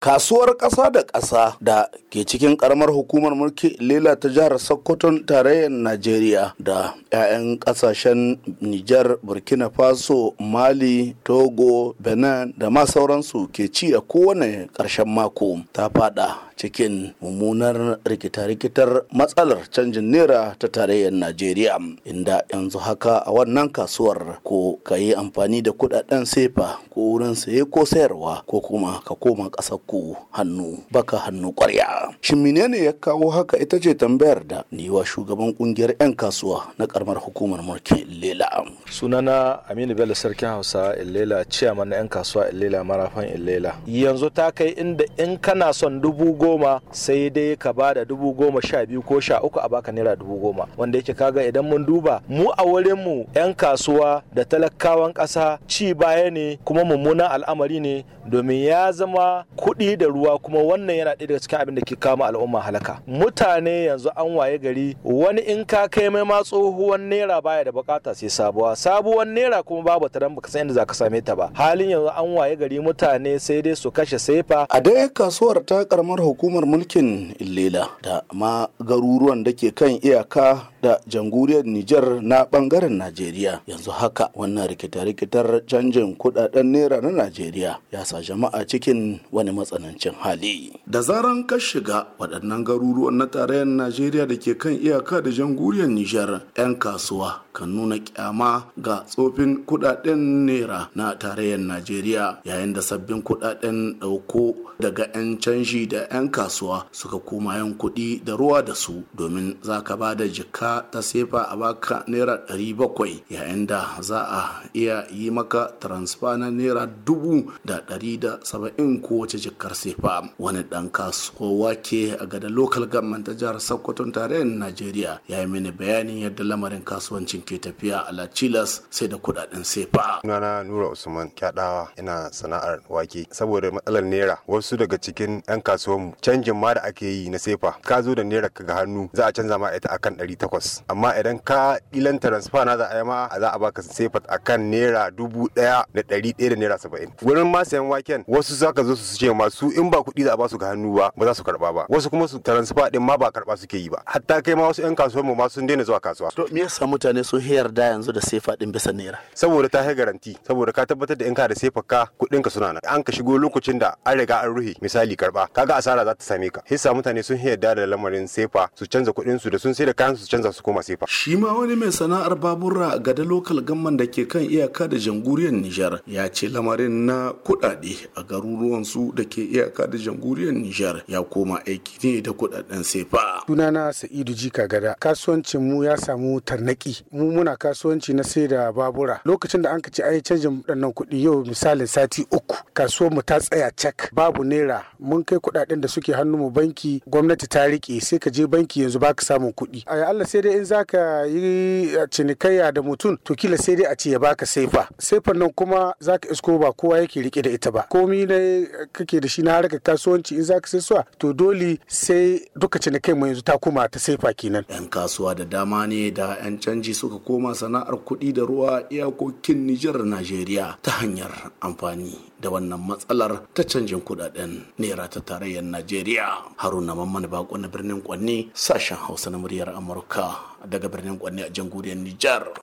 kasuwar ƙasa da ƙasa da ke cikin ƙaramar hukumar mulki lela ta jihar sokoton tarayyar najeriya da 'ya'yan ƙasashen nijar burkina faso mali togo benin da ma sauransu ke ci a kowane ƙarshen mako. Ta fada cikin mummunar rikita-rikitar matsalar canjin naira ta tarayyar najeriya inda yanzu haka a wannan kasuwar ko ka yi amfani da kuɗaɗen sefa ko wurin saye ko sayarwa ko kuma ka koma ƙasar ku hannu baka hannu kwarya shin menene ya kawo haka? Ita ce tambayar da ni wa shugaban ƙungiyar 'yan kasuwa na karamar hukumar mulkin lela sunana aminu bello sarkin hausa illela ciyaman na 'yan kasuwa illela marafan illela yanzu ta kai inda in kana son dubu goma sai dai ka ba da dubu goma sha biyu ko sha uku a baka naira dubu goma. Wanda yake kaga idan mun duba mu a wurin mu 'yan kasuwa da talakawan ƙasa ci baya ne kuma mummunan al'amari ne domin ya zama kuɗi da ruwa kuma wannan yana ɗaya daga cikin abin da ke kama al'umma halaka. Mutane yanzu an waye gari wani in ka kai mai ma tsohuwan naira baya da buƙata sai sabuwa. Sabuwar naira kuma babu ta dan baka san inda zaka same ta ba. Halin yanzu an waye gari mutane sai dai su kashe sefa. A ɗaya kasuwar ta karamar hukumar mulkin illela da ma garuruwan da ke kan iyaka da jamhuriyar Nijar na ɓangaren Najeriya. Yanzu haka wannan rikita-rikitar canjin kuɗaɗen naira na Najeriya ya sa jama'a cikin wani matsanancin hali. Da zaran ka shiga waɗannan garuruwan na tarayyar Najeriya da ke kan iyaka da jamhuriyar Nijar 'yan kasuwa kan nuna kyama ga tsofin kuɗaɗen naira na tarayyar Najeriya yayin da sabbin kuɗaɗen ɗauko daga 'yan canji da 'yan kasuwa suka koma yan kuɗi da ruwa da su domin za ka ba da jika ta sefa a baka naira ɗari bakwai yayin da za a iya yi maka transfer na naira dubu da ɗari da saba'in kowace jikar sefa. Wani ɗan kasuwa ke a gada local government ta jihar sokoton tarayyar najeriya ya yi mini bayanin yadda lamarin kasuwancin ke tafiya a lachilas sai da kuɗaɗen sefa. Sunana nura usman kyaɗawa ina sana'ar wake saboda matsalar naira. Wasu daga cikin 'yan canjin ma da ake yi na sefa ka zo da naira ka ga hannu za a canza ma ita akan ɗari takwas. Amma idan ka ilan transfer na za a yi ma za a baka sefa akan naira dubu ɗaya da ɗari ɗaya da naira saba'in. Wurin ma sayan waken wasu za ka zo su ce ma su in ba kuɗi za a ba su ga hannu ba ba za su karɓa ba. Wasu kuma su transfer ɗin ma ba karɓa suke yi ba. Hatta kai ma wasu 'yan kasuwanmu ma sun daina zuwa kasuwa. to me yasa mutane sun yarda yanzu da sefa ɗin bisa naira. saboda ta yi garanti. Saboda ka tabbatar da in ka da sefa ka kuɗin ka suna nan. An ka shigo lokacin da an riga an ruhe misali karɓa kaga asara za ta same ka. Hissa mutane sun yarda da lamarin sefa su canza kuɗin su da sun sai da kayan su canza su koma sefa. Shi ma wani mai sana'ar babura ga da lokal gamman da ke kan iyaka da jamhuriyar Nijar ya ce lamarin na kuɗaɗe a garuruwan su da ke iyaka da jamhuriyar Nijar ya koma aiki ne da kuɗaɗen sefa. Sunana Sa'idu Jika Gada kasuwancin mu ya samu tarnaki. Mu muna kasuwanci na sai da babura. Lokacin da an ka ci ai canjin waɗannan kuɗi yau misalin sati uku kasuwar mu ta tsaya cak. Babu naira. Mun kai kuɗaɗen da suke hannu mu banki gwamnati ta riƙe sai ka je banki yanzu baka samun kuɗi. A Allah sai dai in zaka yi cinikayya da mutum to kila sai dai a ce ya baka saifa saifar nan kuma zaka isko ba kowa yake riƙe da ita ba. Komi ne kake da shi na harkar kasuwanci in zaka sai suwa to dole sai duka cinikai mu yanzu ta koma ta saifa kenan. Yan kasuwa da dama ne da yan canji suka koma sana'ar kuɗi da ruwa iyakokin Nijar Najeriya ta hanyar amfani da wannan matsalar ta canjin kuɗaɗen naira ta tarayyar Najeriya. Haruna Mamman Bako na birnin Kwanne sashen Hausa na muryar Amurka daga birnin Kwanne a jamhuriyar Nijar.